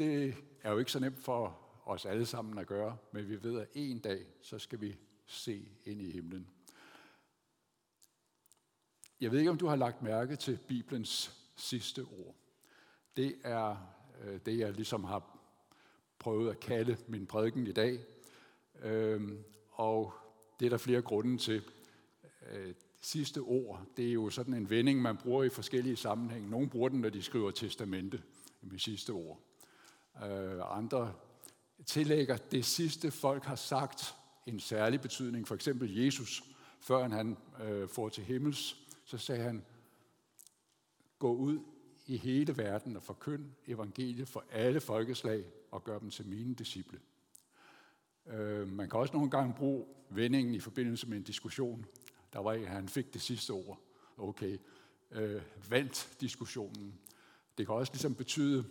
det er jo ikke så nemt for os alle sammen at gøre, men vi ved, at en dag, så skal vi se ind i himlen. Jeg ved ikke, om du har lagt mærke til Bibelens sidste ord. Det er øh, det, jeg ligesom har prøvet at kalde min prædiken i dag. Øhm, og det er der flere grunde til. Øh, sidste ord, det er jo sådan en vending, man bruger i forskellige sammenhænge. Nogle bruger den, når de skriver testamente med sidste ord. Øh, andre tillægger det sidste folk har sagt en særlig betydning. For eksempel Jesus, før han øh, får til himmels, så sagde han, gå ud i hele verden og forkynd evangeliet for alle folkeslag og gør dem til mine disciple. Øh, man kan også nogle gange bruge vendingen i forbindelse med en diskussion. Der var en, han fik det sidste ord. Okay, øh, vandt diskussionen. Det kan også ligesom betyde,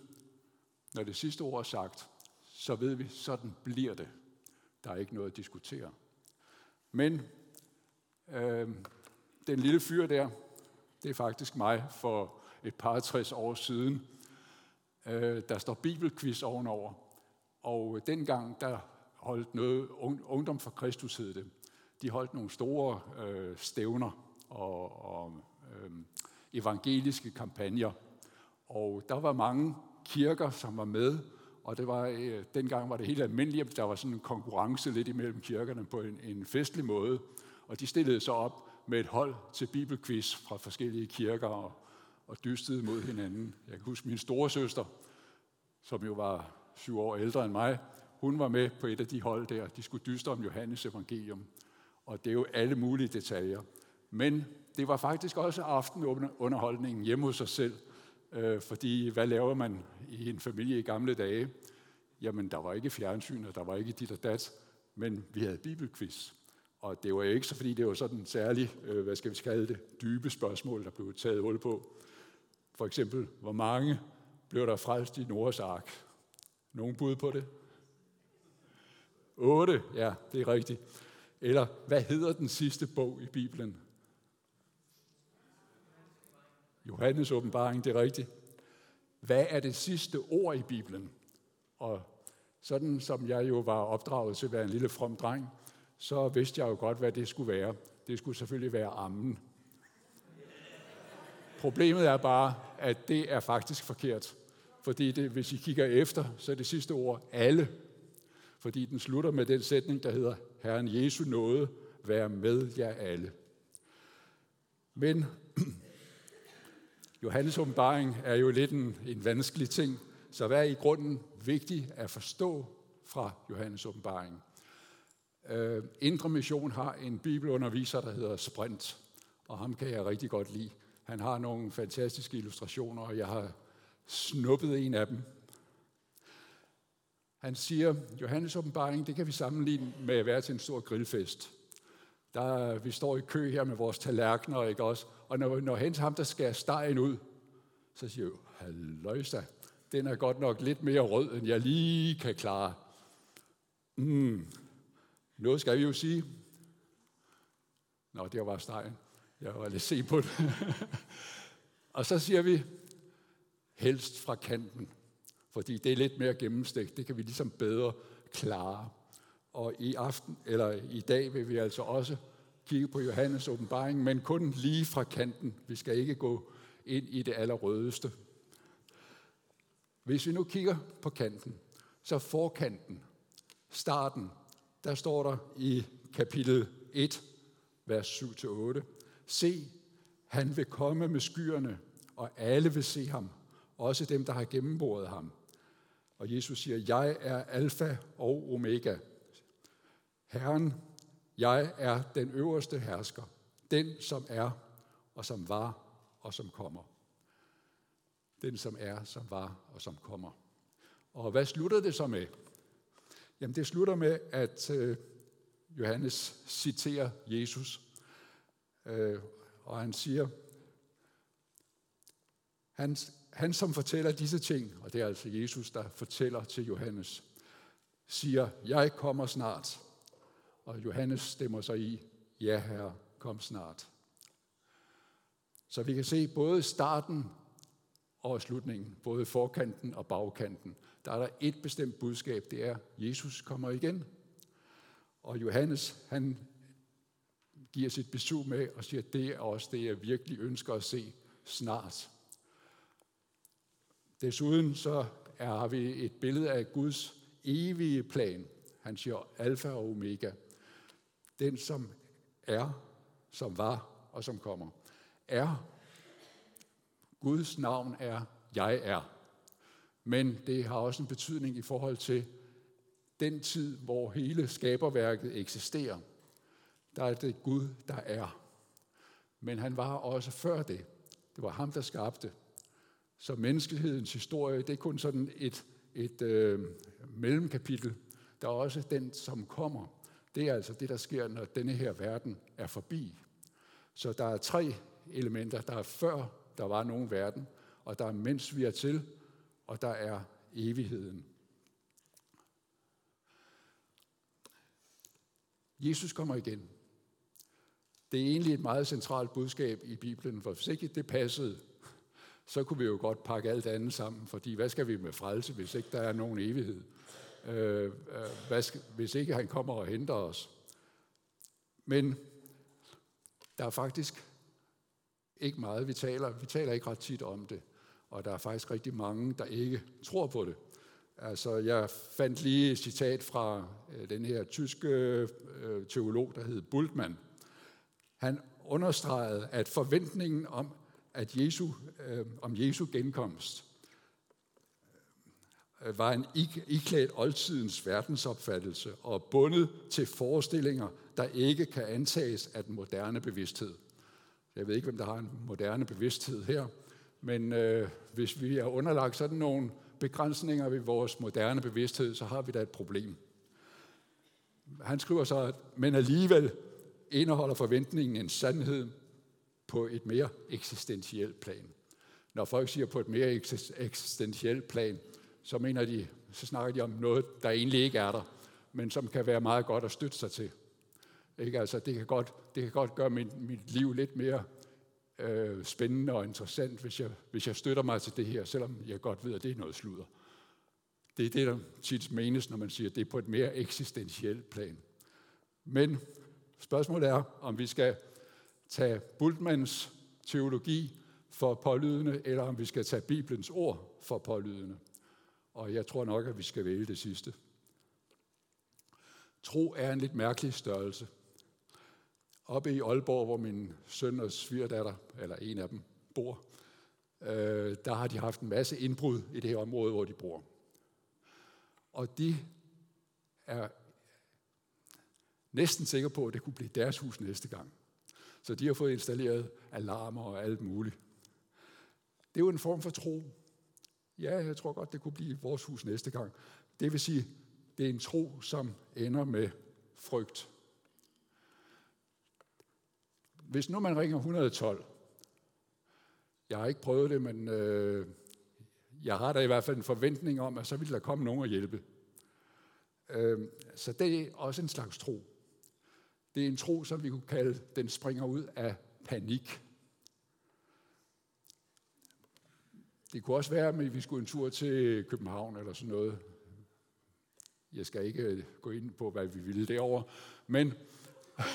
når det sidste ord er sagt, så ved vi, sådan bliver det. Der er ikke noget at diskutere. Men øh, den lille fyr der, det er faktisk mig for et par 60 år siden. Øh, der står bibelquiz ovenover. Og dengang, der holdt noget, Ungdom for Kristus hed det. De holdt nogle store øh, stævner og, og øh, evangeliske kampagner. Og der var mange kirker, som var med, og det var, øh, dengang var det helt almindeligt, der var sådan en konkurrence lidt imellem kirkerne på en, en festlig måde. Og de stillede sig op med et hold til bibelquiz fra forskellige kirker og, og dystede mod hinanden. Jeg kan huske min store søster, som jo var syv år ældre end mig, hun var med på et af de hold der. De skulle dyste om Johannes evangelium. Og det er jo alle mulige detaljer. Men det var faktisk også aftenunderholdningen hjemme hos sig selv. Øh, fordi hvad laver man i en familie i gamle dage? Jamen, der var ikke fjernsyn, og der var ikke dit og dat, men vi havde bibelquiz. Og det var jo ikke så, fordi det var sådan særligt, øh, hvad skal vi kalde det, dybe spørgsmål, der blev taget hul på. For eksempel, hvor mange blev der frelst i Noras ark? Nogen bud på det? 8, ja, det er rigtigt. Eller, hvad hedder den sidste bog i Bibelen? Johannes åbenbaring, det er rigtigt. Hvad er det sidste ord i Bibelen? Og sådan som jeg jo var opdraget til at være en lille from dreng, så vidste jeg jo godt, hvad det skulle være. Det skulle selvfølgelig være ammen. Problemet er bare, at det er faktisk forkert. Fordi det, hvis I kigger efter, så er det sidste ord alle. Fordi den slutter med den sætning, der hedder, Herren Jesu nåde, vær med jer alle. Men Johannes åbenbaring er jo lidt en, en vanskelig ting, så hvad er i grunden vigtigt at forstå fra Johannes åbenbaring? Øh, Indre Mission har en bibelunderviser, der hedder Sprint, og ham kan jeg rigtig godt lide. Han har nogle fantastiske illustrationer, og jeg har snuppet en af dem. Han siger, Johannes åbenbaring, det kan vi sammenligne med at være til en stor grillfest. Der, vi står i kø her med vores tallerkener, ikke også? Og når, når hen til ham, der skærer stegen ud, så siger jeg, halløjsa, den er godt nok lidt mere rød, end jeg lige kan klare. Mm, noget skal vi jo sige. Nå, det var stegen. Jeg var lidt se på det. og så siger vi, helst fra kanten, fordi det er lidt mere gennemstegt. Det kan vi ligesom bedre klare. Og i aften, eller i dag vil vi altså også kigge på Johannes åbenbaring, men kun lige fra kanten. Vi skal ikke gå ind i det allerrødeste. Hvis vi nu kigger på kanten, så forkanten, starten, der står der i kapitel 1, vers 7-8, Se, han vil komme med skyerne, og alle vil se ham, også dem, der har gennemboret ham. Og Jesus siger, jeg er alfa og omega. Herren, jeg er den øverste hersker, den som er, og som var, og som kommer. Den som er, som var, og som kommer. Og hvad slutter det så med? Jamen det slutter med, at øh, Johannes citerer Jesus, øh, og han siger, han, han som fortæller disse ting, og det er altså Jesus, der fortæller til Johannes, siger, jeg kommer snart. Og Johannes stemmer sig i, ja herre, kom snart. Så vi kan se både starten og slutningen, både forkanten og bagkanten. Der er der et bestemt budskab, det er, Jesus kommer igen. Og Johannes, han giver sit besøg med og siger, det er også det, jeg virkelig ønsker at se snart. Desuden så er, har vi et billede af Guds evige plan. Han siger alfa og omega. Den, som er, som var og som kommer. Er. Guds navn er, jeg er. Men det har også en betydning i forhold til den tid, hvor hele skaberværket eksisterer. Der er det Gud, der er. Men han var også før det. Det var ham, der skabte. Så menneskehedens historie, det er kun sådan et, et øh, mellemkapitel. Der er også den, som kommer. Det er altså det, der sker, når denne her verden er forbi. Så der er tre elementer. Der er før der var nogen verden, og der er mens vi er til, og der er evigheden. Jesus kommer igen. Det er egentlig et meget centralt budskab i Bibelen, for hvis ikke det passede, så kunne vi jo godt pakke alt andet sammen, fordi hvad skal vi med frelse, hvis ikke der er nogen evighed? Øh, øh, hvad skal, hvis ikke han kommer og henter os? Men der er faktisk ikke meget, vi taler. Vi taler ikke ret tit om det, og der er faktisk rigtig mange, der ikke tror på det. Altså, jeg fandt lige et citat fra øh, den her tyske øh, teolog, der hed Bultmann. Han understregede, at forventningen om, at Jesu, øh, om Jesu genkomst øh, Øh, var en iklædt oldtidens verdensopfattelse og bundet til forestillinger, der ikke kan antages af den moderne bevidsthed. Jeg ved ikke, hvem der har en moderne bevidsthed her, men øh, hvis vi er underlagt sådan nogle begrænsninger ved vores moderne bevidsthed, så har vi da et problem. Han skriver så, at men alligevel indeholder forventningen en sandhed på et mere eksistentielt plan. Når folk siger på et mere eksistentielt plan, så mener de, så snakker de om noget, der egentlig ikke er der, men som kan være meget godt at støtte sig til. Ikke? Altså, det, kan godt, det kan godt gøre mit, mit liv lidt mere øh, spændende og interessant, hvis jeg, hvis jeg støtter mig til det her, selvom jeg godt ved, at det er noget sludder. Det er det, der tit menes, når man siger, at det er på et mere eksistentielt plan. Men spørgsmålet er, om vi skal tage Bultmanns teologi for pålydende, eller om vi skal tage Bibelens ord for pålydende. Og jeg tror nok, at vi skal vælge det sidste. Tro er en lidt mærkelig størrelse. Oppe i Aalborg, hvor min søn og svigerdatter, eller en af dem, bor, øh, der har de haft en masse indbrud i det her område, hvor de bor. Og de er næsten sikre på, at det kunne blive deres hus næste gang. Så de har fået installeret alarmer og alt muligt. Det er jo en form for tro. Ja, jeg tror godt, det kunne blive vores hus næste gang. Det vil sige, det er en tro, som ender med frygt. Hvis nu man ringer 112, jeg har ikke prøvet det, men øh, jeg har da i hvert fald en forventning om, at så vil der komme nogen og hjælpe. Øh, så det er også en slags tro. Det er en tro, som vi kunne kalde, den springer ud af panik. Det kunne også være, at vi skulle en tur til København eller sådan noget. Jeg skal ikke øh, gå ind på, hvad vi ville derovre, men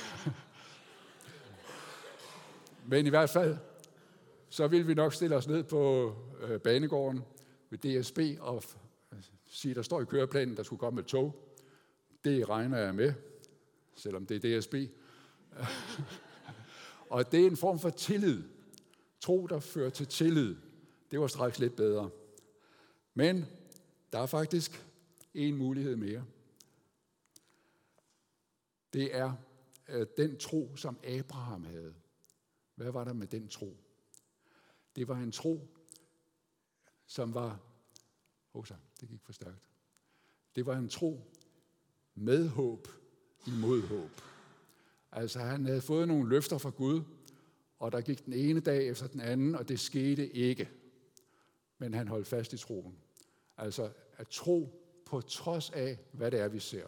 Men i hvert fald, så vil vi nok stille os ned på øh, banegården ved DSB og øh, sige, der står i køreplanen, der skulle komme et tog. Det regner jeg med, selvom det er DSB. og det er en form for tillid. Tro, der fører til tillid. Det var straks lidt bedre. Men der er faktisk en mulighed mere. Det er øh, den tro, som Abraham havde. Hvad var der med den tro? Det var en tro, som var... Oh, så, det gik for stærkt. Det var en tro med håb imod håb. Altså han havde fået nogle løfter fra Gud, og der gik den ene dag efter den anden, og det skete ikke. Men han holdt fast i troen. Altså at tro på trods af, hvad det er, vi ser.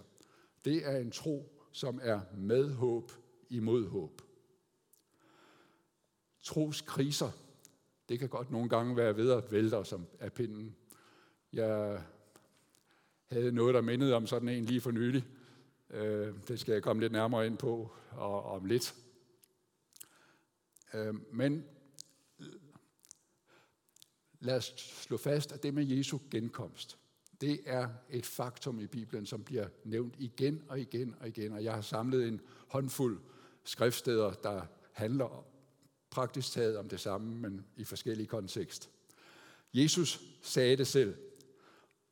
Det er en tro, som er med håb imod håb. Troskriser, Det kan godt nogle gange være ved at vælte os af pinden. Jeg havde noget, der mindede om sådan en lige for nylig. Øh, det skal jeg komme lidt nærmere ind på og, om lidt. Øh, men lad os slå fast, at det med Jesu genkomst, det er et faktum i Bibelen, som bliver nævnt igen og igen og igen. Og jeg har samlet en håndfuld skriftsteder, der handler praktisk taget om det samme, men i forskellige kontekst. Jesus sagde det selv.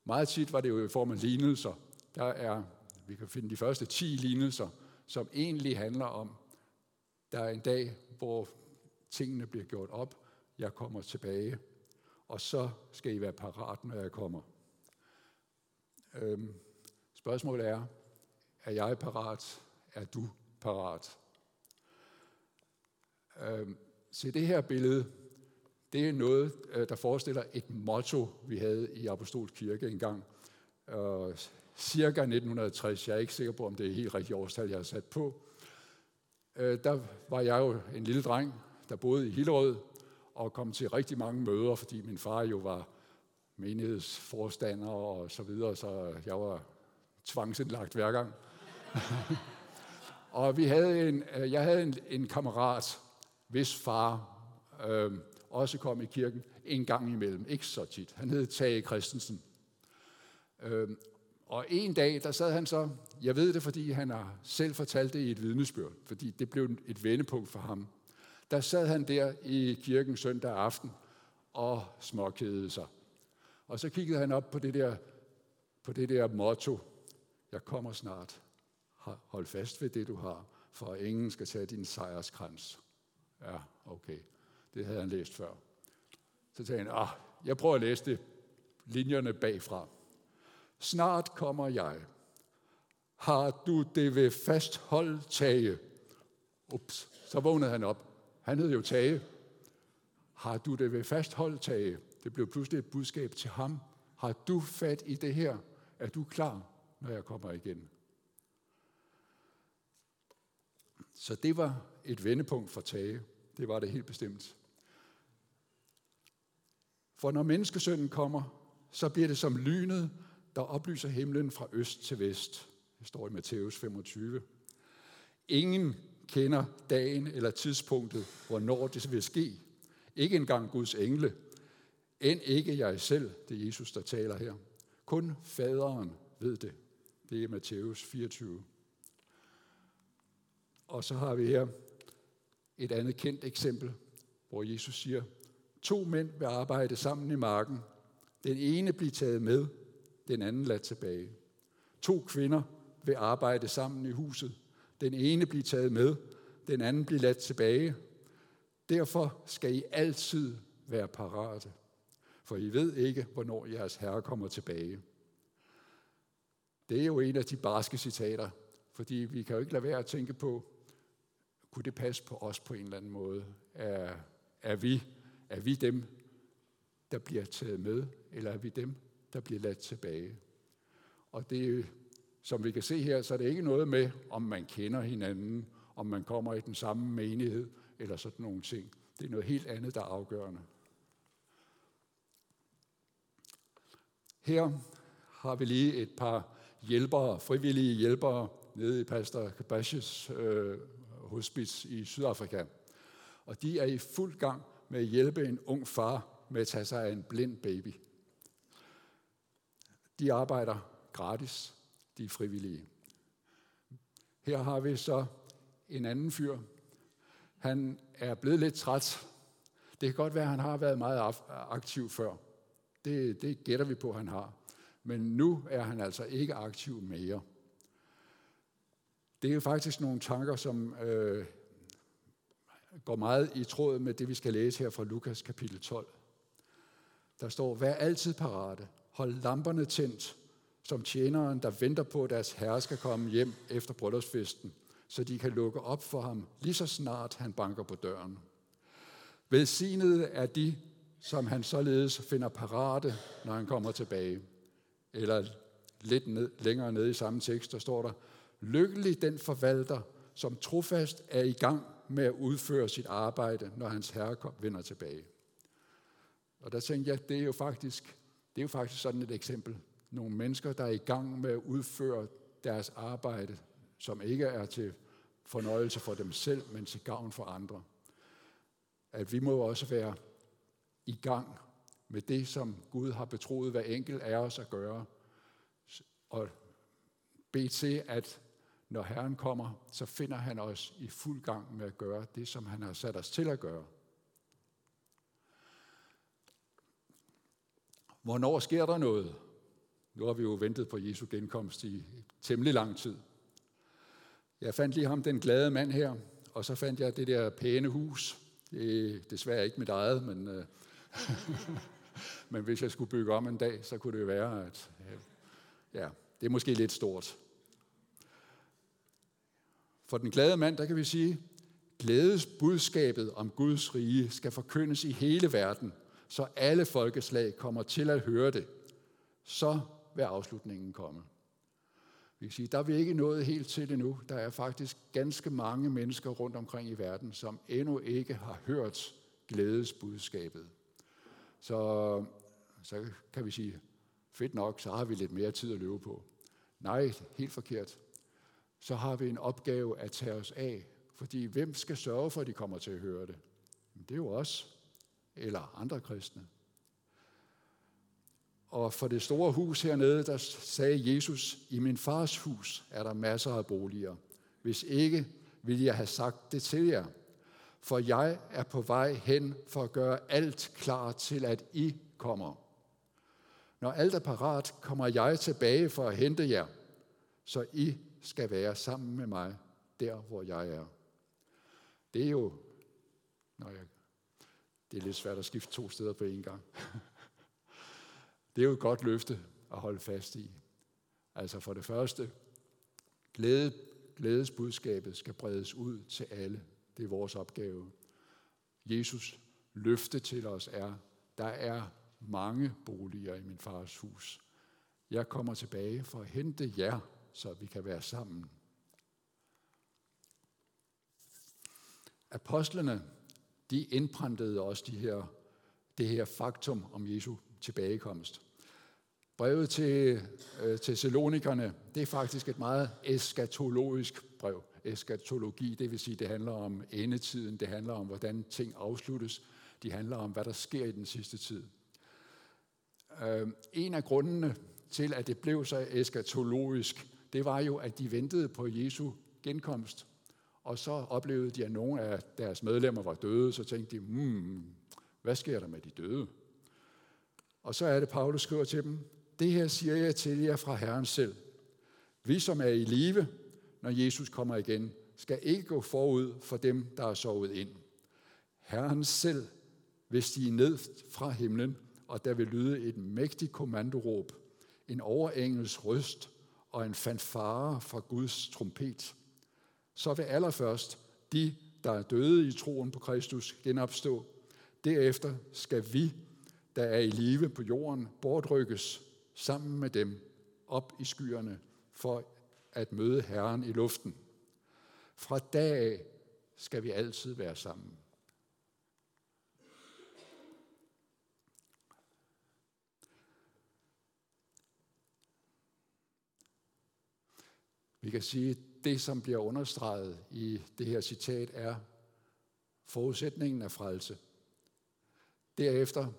Meget tit var det jo i form af lignelser. Der er, vi kan finde de første 10 lignelser, som egentlig handler om, der er en dag, hvor tingene bliver gjort op, jeg kommer tilbage, og så skal I være parat, når jeg kommer. Øhm, spørgsmålet er, er jeg parat? Er du parat? Øhm, se, det her billede, det er noget, øh, der forestiller et motto, vi havde i Apostolsk Kirke engang. Øh, cirka 1960, jeg er ikke sikker på, om det er helt rigtigt årstal, jeg har sat på. Øh, der var jeg jo en lille dreng, der boede i Hillerød, og kom til rigtig mange møder, fordi min far jo var menighedsforstander og så videre, så jeg var tvangsindlagt hver gang. og vi havde en, øh, jeg havde en, en kammerat, hvis far øh, også kom i kirken en gang imellem, ikke så tit. Han hed Tage Christensen. Øh, og en dag, der sad han så, jeg ved det, fordi han har selv fortalt det i et vidnesbyrd, fordi det blev et vendepunkt for ham. Der sad han der i kirken søndag aften og småkædede sig. Og så kiggede han op på det der, på det der motto, jeg kommer snart. Hold fast ved det, du har, for ingen skal tage din sejrskrans. Ja, okay. Det havde han læst før. Så sagde han, ah, jeg prøver at læse det, linjerne bagfra. Snart kommer jeg. Har du det ved fasthold tage? Ups, så vågnede han op. Han hed jo Tage. Har du det ved fasthold Tage? Det blev pludselig et budskab til ham. Har du fat i det her? Er du klar, når jeg kommer igen? Så det var et vendepunkt for Tage. Det var det helt bestemt. For når menneskesønnen kommer, så bliver det som lynet, der oplyser himlen fra øst til vest. Det står i Matthæus 25. Ingen kender dagen eller tidspunktet, hvornår det vil ske. Ikke engang Guds engle. End ikke jeg selv, det er Jesus, der taler her. Kun faderen ved det. Det er Matthæus 24. Og så har vi her et andet kendt eksempel, hvor Jesus siger, to mænd vil arbejde sammen i marken. Den ene bliver taget med, den anden ladt tilbage. To kvinder vil arbejde sammen i huset. Den ene bliver taget med, den anden bliver ladt tilbage. Derfor skal I altid være parate, for I ved ikke, hvornår jeres herre kommer tilbage. Det er jo en af de barske citater, fordi vi kan jo ikke lade være at tænke på, kunne det passe på os på en eller anden måde? Er, er, vi, er vi dem, der bliver taget med, eller er vi dem, der bliver ladt tilbage? Og det, som vi kan se her, så er det ikke noget med, om man kender hinanden, om man kommer i den samme menighed, eller sådan nogle ting. Det er noget helt andet, der er afgørende. Her har vi lige et par hjælpere, frivillige hjælpere, nede i Pastor Kabashes øh, hospice i Sydafrika. Og de er i fuld gang med at hjælpe en ung far med at tage sig af en blind baby. De arbejder gratis, de frivillige. Her har vi så en anden fyr. Han er blevet lidt træt. Det kan godt være, at han har været meget aktiv før. Det, det gætter vi på, at han har. Men nu er han altså ikke aktiv mere. Det er jo faktisk nogle tanker, som øh, går meget i tråd med det, vi skal læse her fra Lukas kapitel 12. Der står, vær altid parate, hold lamperne tændt, som tjeneren, der venter på, at deres herre skal komme hjem efter bryllupsfesten, så de kan lukke op for ham, lige så snart han banker på døren. Velsignede er de, som han således finder parate, når han kommer tilbage. Eller lidt ned, længere nede i samme tekst, der står der, Lykkelig den forvalter, som trofast er i gang med at udføre sit arbejde, når hans herre vender tilbage. Og der tænkte jeg, det er jo faktisk, det er jo faktisk sådan et eksempel. Nogle mennesker, der er i gang med at udføre deres arbejde, som ikke er til fornøjelse for dem selv, men til gavn for andre. At vi må også være i gang med det, som Gud har betroet hver enkelt af os at gøre, og bede til, at når Herren kommer, så finder han os i fuld gang med at gøre det, som han har sat os til at gøre. Hvornår sker der noget? Nu har vi jo ventet på Jesu genkomst i temmelig lang tid. Jeg fandt lige ham, den glade mand her, og så fandt jeg det der pæne hus. Det er desværre ikke mit eget, men, øh, men hvis jeg skulle bygge om en dag, så kunne det jo være, at øh, ja, det er måske lidt stort. For den glade mand, der kan vi sige, glædes budskabet om Guds rige skal forkyndes i hele verden, så alle folkeslag kommer til at høre det. Så vil afslutningen komme. Vi kan sige, der er vi ikke nået helt til det nu. Der er faktisk ganske mange mennesker rundt omkring i verden, som endnu ikke har hørt glædesbudskabet. Så, så kan vi sige, fedt nok, så har vi lidt mere tid at løbe på. Nej, helt forkert. Så har vi en opgave at tage os af, fordi hvem skal sørge for, at de kommer til at høre det? Det er jo os, eller andre kristne. Og for det store hus hernede, der sagde Jesus, i min fars hus er der masser af boliger. Hvis ikke, vil jeg have sagt det til jer. For jeg er på vej hen for at gøre alt klar til, at I kommer. Når alt er parat, kommer jeg tilbage for at hente jer, så I skal være sammen med mig der, hvor jeg er. Det er jo, når jeg, det er lidt svært at skifte to steder på én gang. Det er jo et godt løfte at holde fast i. Altså for det første, glæde, glædesbudskabet skal bredes ud til alle. Det er vores opgave. Jesus løfte til os er, der er mange boliger i min fars hus. Jeg kommer tilbage for at hente jer, så vi kan være sammen. Apostlene, de indprintede også de her, det her faktum om Jesu tilbagekomst. Brevet til øh, Thessalonikerne, det er faktisk et meget eskatologisk brev. Eskatologi, det vil sige, det handler om endetiden, det handler om, hvordan ting afsluttes, det handler om, hvad der sker i den sidste tid. Øh, en af grundene til, at det blev så eskatologisk, det var jo, at de ventede på Jesu genkomst. Og så oplevede de, at nogle af deres medlemmer var døde, så tænkte de, hmm, hvad sker der med de døde? Og så er det, Paulus skriver til dem, det her siger jeg til jer fra Herren selv. Vi, som er i live, når Jesus kommer igen, skal ikke gå forud for dem, der er sovet ind. Herren selv vil stige ned fra himlen, og der vil lyde et mægtigt kommandoråb, en overengels røst og en fanfare fra Guds trompet. Så vil allerførst de, der er døde i troen på Kristus, genopstå. Derefter skal vi, der er i live på jorden, bortrykkes sammen med dem op i skyerne for at møde Herren i luften. Fra dag af skal vi altid være sammen. Vi kan sige, at det, som bliver understreget i det her citat, er forudsætningen af frelse. Derefter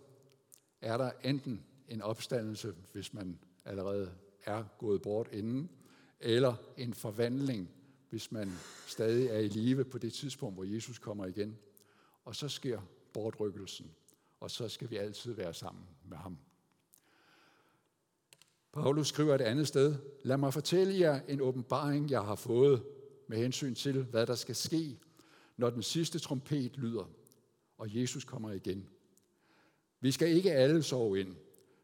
er der enten en opstandelse, hvis man allerede er gået bort inden, eller en forvandling, hvis man stadig er i live på det tidspunkt, hvor Jesus kommer igen. Og så sker bortrykkelsen, og så skal vi altid være sammen med ham. Paulus skriver et andet sted, lad mig fortælle jer en åbenbaring, jeg har fået med hensyn til, hvad der skal ske, når den sidste trompet lyder, og Jesus kommer igen. Vi skal ikke alle sove ind,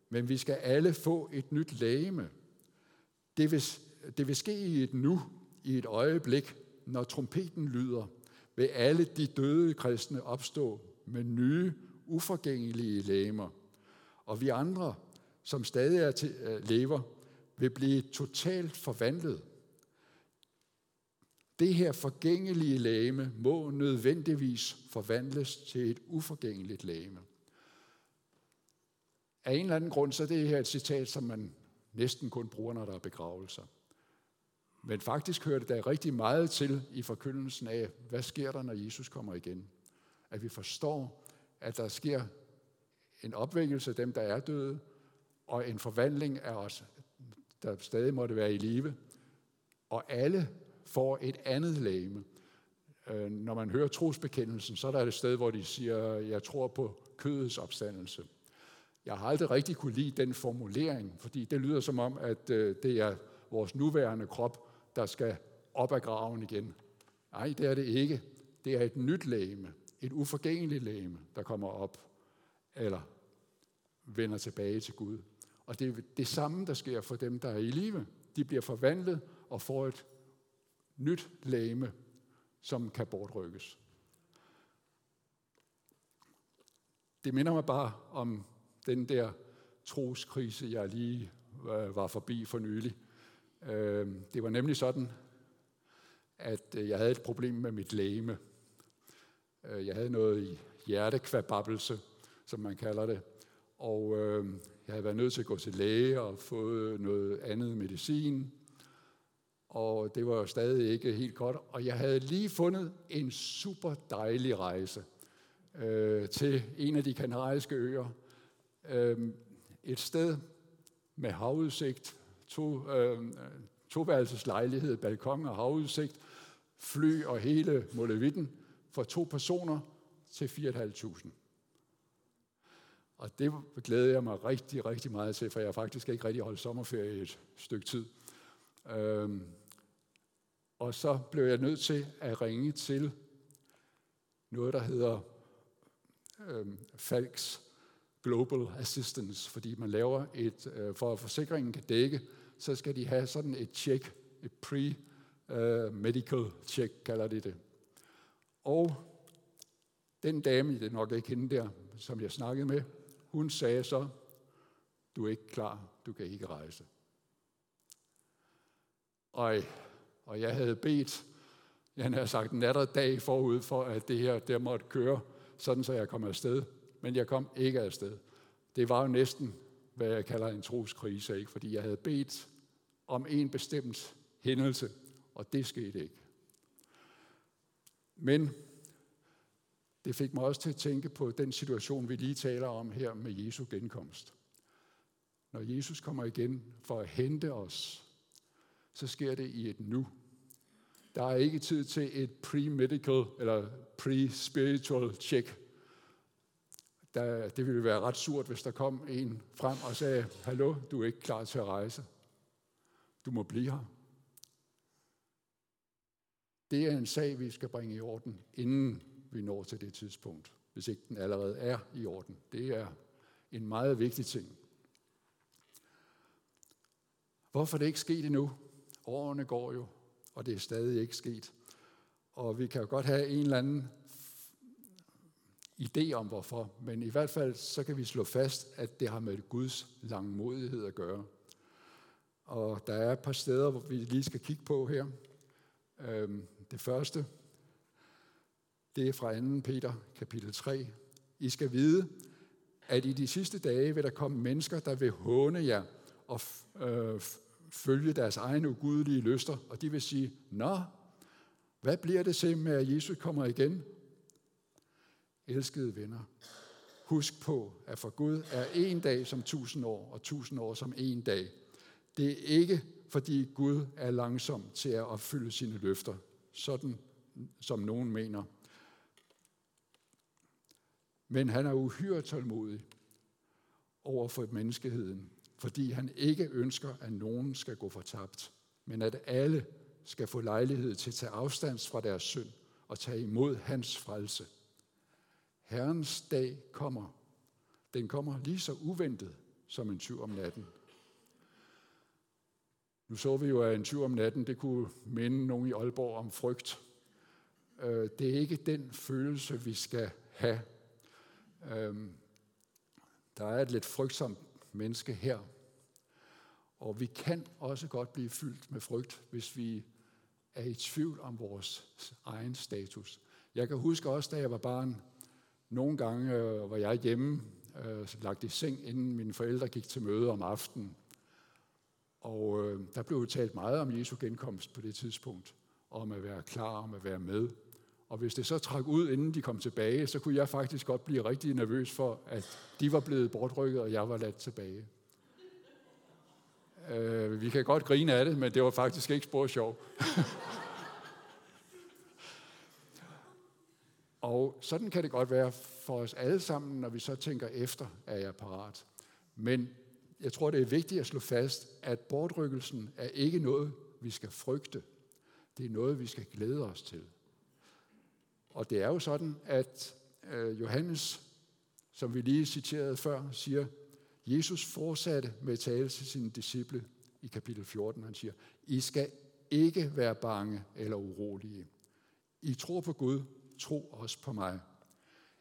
men vi skal alle få et nyt lægeme. Det vil, det vil ske i et nu, i et øjeblik, når trompeten lyder, vil alle de døde kristne opstå med nye, uforgængelige lægemer. Og vi andre, som stadig er til, øh, lever, vil blive totalt forvandlet. Det her forgængelige lægeme må nødvendigvis forvandles til et uforgængeligt lægeme. Af en eller anden grund, så er det her et citat, som man næsten kun bruger, når der er begravelser. Men faktisk hører det da rigtig meget til i forkyndelsen af, hvad sker der, når Jesus kommer igen? At vi forstår, at der sker en opvækkelse af dem, der er døde, og en forvandling af os, der stadig måtte være i live. Og alle får et andet læme. Øh, når man hører trosbekendelsen, så er der et sted, hvor de siger, jeg tror på kødets opstandelse. Jeg har aldrig rigtig kunne lide den formulering, fordi det lyder som om, at øh, det er vores nuværende krop, der skal op af graven igen. Nej, det er det ikke. Det er et nyt lægeme, et uforgængeligt lægeme, der kommer op, eller vender tilbage til Gud. Og det er det samme, der sker for dem, der er i live. De bliver forvandlet og får et nyt lægeme, som kan bortrykkes. Det minder mig bare om den der troskrise, jeg lige øh, var forbi for nylig. Øh, det var nemlig sådan, at øh, jeg havde et problem med mit læme. Jeg havde noget hjertekvababbelse, som man kalder det. Og jeg havde været nødt til at gå til læge og få noget andet medicin. Og det var jo stadig ikke helt godt. Og jeg havde lige fundet en super dejlig rejse øh, til en af de kanariske øer. Øh, et sted med havudsigt, to, øh, toværelses lejlighed, balkon og havudsigt, fly og hele Molevitten for to personer til 4.500. Og det glæder jeg mig rigtig, rigtig meget til, for jeg har faktisk ikke rigtig holdt sommerferie i et stykke tid. Øhm, og så blev jeg nødt til at ringe til noget, der hedder øhm, Falks Global Assistance, fordi man laver et, øh, for at forsikringen kan dække, så skal de have sådan et check, et pre-medical øh, check, kalder de det. Og den dame, det er nok ikke hende der, som jeg snakkede med, hun sagde så, du er ikke klar, du kan ikke rejse. Og, og jeg havde bedt, jeg havde sagt nat og dag forud for, at det her der måtte køre, sådan så jeg kom afsted. Men jeg kom ikke afsted. Det var jo næsten, hvad jeg kalder en troskrise, ikke? fordi jeg havde bedt om en bestemt hændelse, og det skete ikke. Men det fik mig også til at tænke på den situation, vi lige taler om her med Jesu genkomst. Når Jesus kommer igen for at hente os, så sker det i et nu. Der er ikke tid til et pre-medical eller pre-spiritual check. Der, det ville være ret surt, hvis der kom en frem og sagde, hallo, du er ikke klar til at rejse. Du må blive her. Det er en sag, vi skal bringe i orden, inden vi når til det tidspunkt, hvis ikke den allerede er i orden. Det er en meget vigtig ting. Hvorfor er det ikke sket endnu? Årene går jo, og det er stadig ikke sket. Og vi kan jo godt have en eller anden idé om hvorfor, men i hvert fald så kan vi slå fast, at det har med Guds langmodighed at gøre. Og der er et par steder, hvor vi lige skal kigge på her. Øhm, det første, det er fra 2. Peter kapitel 3. I skal vide, at i de sidste dage vil der komme mennesker, der vil håne jer og øh, følge deres egne ugudelige lyster, og de vil sige, Nå, hvad bliver det til med, at Jesus kommer igen? Elskede venner, husk på, at for Gud er en dag som tusind år, og tusind år som en dag. Det er ikke, fordi Gud er langsom til at opfylde sine løfter, sådan som nogen mener. Men han er uhyre tålmodig over for menneskeheden, fordi han ikke ønsker, at nogen skal gå fortabt, men at alle skal få lejlighed til at tage afstand fra deres synd og tage imod hans frelse. Herrens dag kommer. Den kommer lige så uventet som en tyv om natten. Nu så vi jo, at en tyv om natten, det kunne minde nogen i Aalborg om frygt. Øh, det er ikke den følelse, vi skal have øh, der er et lidt frygtsomt menneske her, og vi kan også godt blive fyldt med frygt, hvis vi er i tvivl om vores egen status. Jeg kan huske også, da jeg var barn, nogle gange øh, var jeg hjemme øh, lagt i seng, inden mine forældre gik til møde om aftenen. Og øh, der blev talt meget om Jesu genkomst på det tidspunkt, om at være klar, om at være med. Og hvis det så trak ud, inden de kom tilbage, så kunne jeg faktisk godt blive rigtig nervøs for, at de var blevet bortrykket, og jeg var ladt tilbage. Øh, vi kan godt grine af det, men det var faktisk ikke spor sjov. og sådan kan det godt være for os alle sammen, når vi så tænker efter, er jeg parat. Men jeg tror, det er vigtigt at slå fast, at bortrykkelsen er ikke noget, vi skal frygte. Det er noget, vi skal glæde os til. Og det er jo sådan, at øh, Johannes, som vi lige citerede før, siger, Jesus fortsatte med at tale til sine disciple i kapitel 14. Han siger, I skal ikke være bange eller urolige. I tror på Gud, tro også på mig.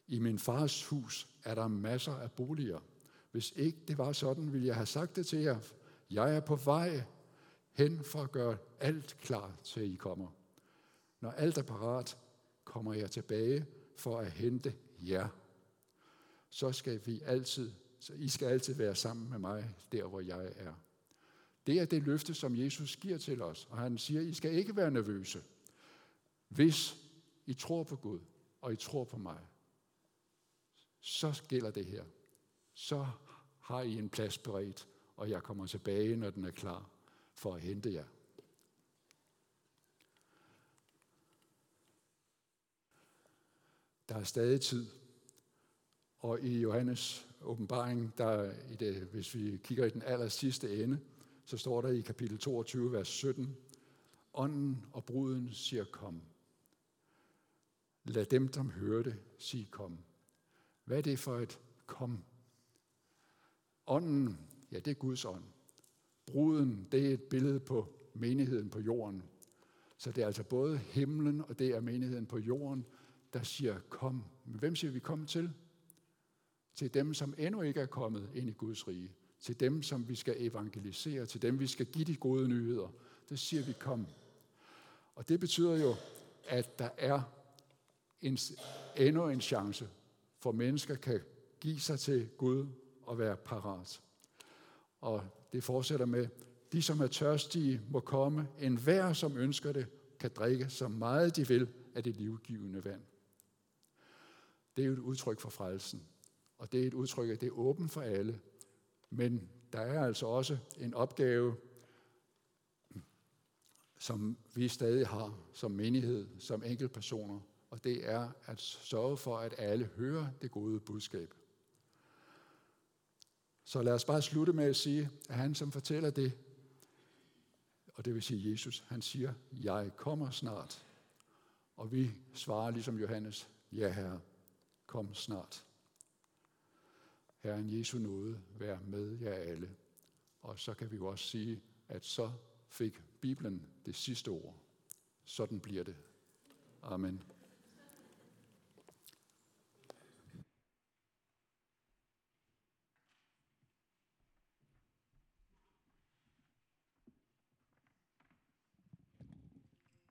I min fars hus er der masser af boliger. Hvis ikke det var sådan, ville jeg have sagt det til jer. Jeg er på vej hen for at gøre alt klar til I kommer. Når alt er parat, kommer jeg tilbage for at hente jer. Så skal vi altid, så I skal altid være sammen med mig, der hvor jeg er. Det er det løfte, som Jesus giver til os. Og han siger, I skal ikke være nervøse. Hvis i tror på Gud, og I tror på mig, så gælder det her. Så har I en plads beredt, og jeg kommer tilbage, når den er klar for at hente jer. Der er stadig tid. Og i Johannes åbenbaring, der i det, hvis vi kigger i den aller sidste ende, så står der i kapitel 22, vers 17, Ånden og bruden siger kom. Lad dem, som hører det, sige kom. Hvad er det for et kom? Ånden, ja, det er Guds ånd. Bruden, det er et billede på menigheden på jorden. Så det er altså både himlen og det er menigheden på jorden, der siger kom. Men hvem siger vi kom til? Til dem, som endnu ikke er kommet ind i Guds rige. Til dem, som vi skal evangelisere. Til dem, vi skal give de gode nyheder. Det siger vi kom. Og det betyder jo, at der er en, endnu en chance for mennesker kan give sig til Gud og være parat. Og det fortsætter med, de som er tørstige må komme, en hver som ønsker det, kan drikke så meget de vil af det livgivende vand. Det er jo et udtryk for frelsen. Og det er et udtryk, at det er åbent for alle. Men der er altså også en opgave, som vi stadig har som menighed, som enkeltpersoner, og det er at sørge for, at alle hører det gode budskab. Så lad os bare slutte med at sige, at han som fortæller det, og det vil sige Jesus, han siger, jeg kommer snart. Og vi svarer ligesom Johannes, ja herre, kom snart. Herren Jesu nåde, vær med jer alle. Og så kan vi jo også sige, at så fik Bibelen det sidste ord. Sådan bliver det. Amen.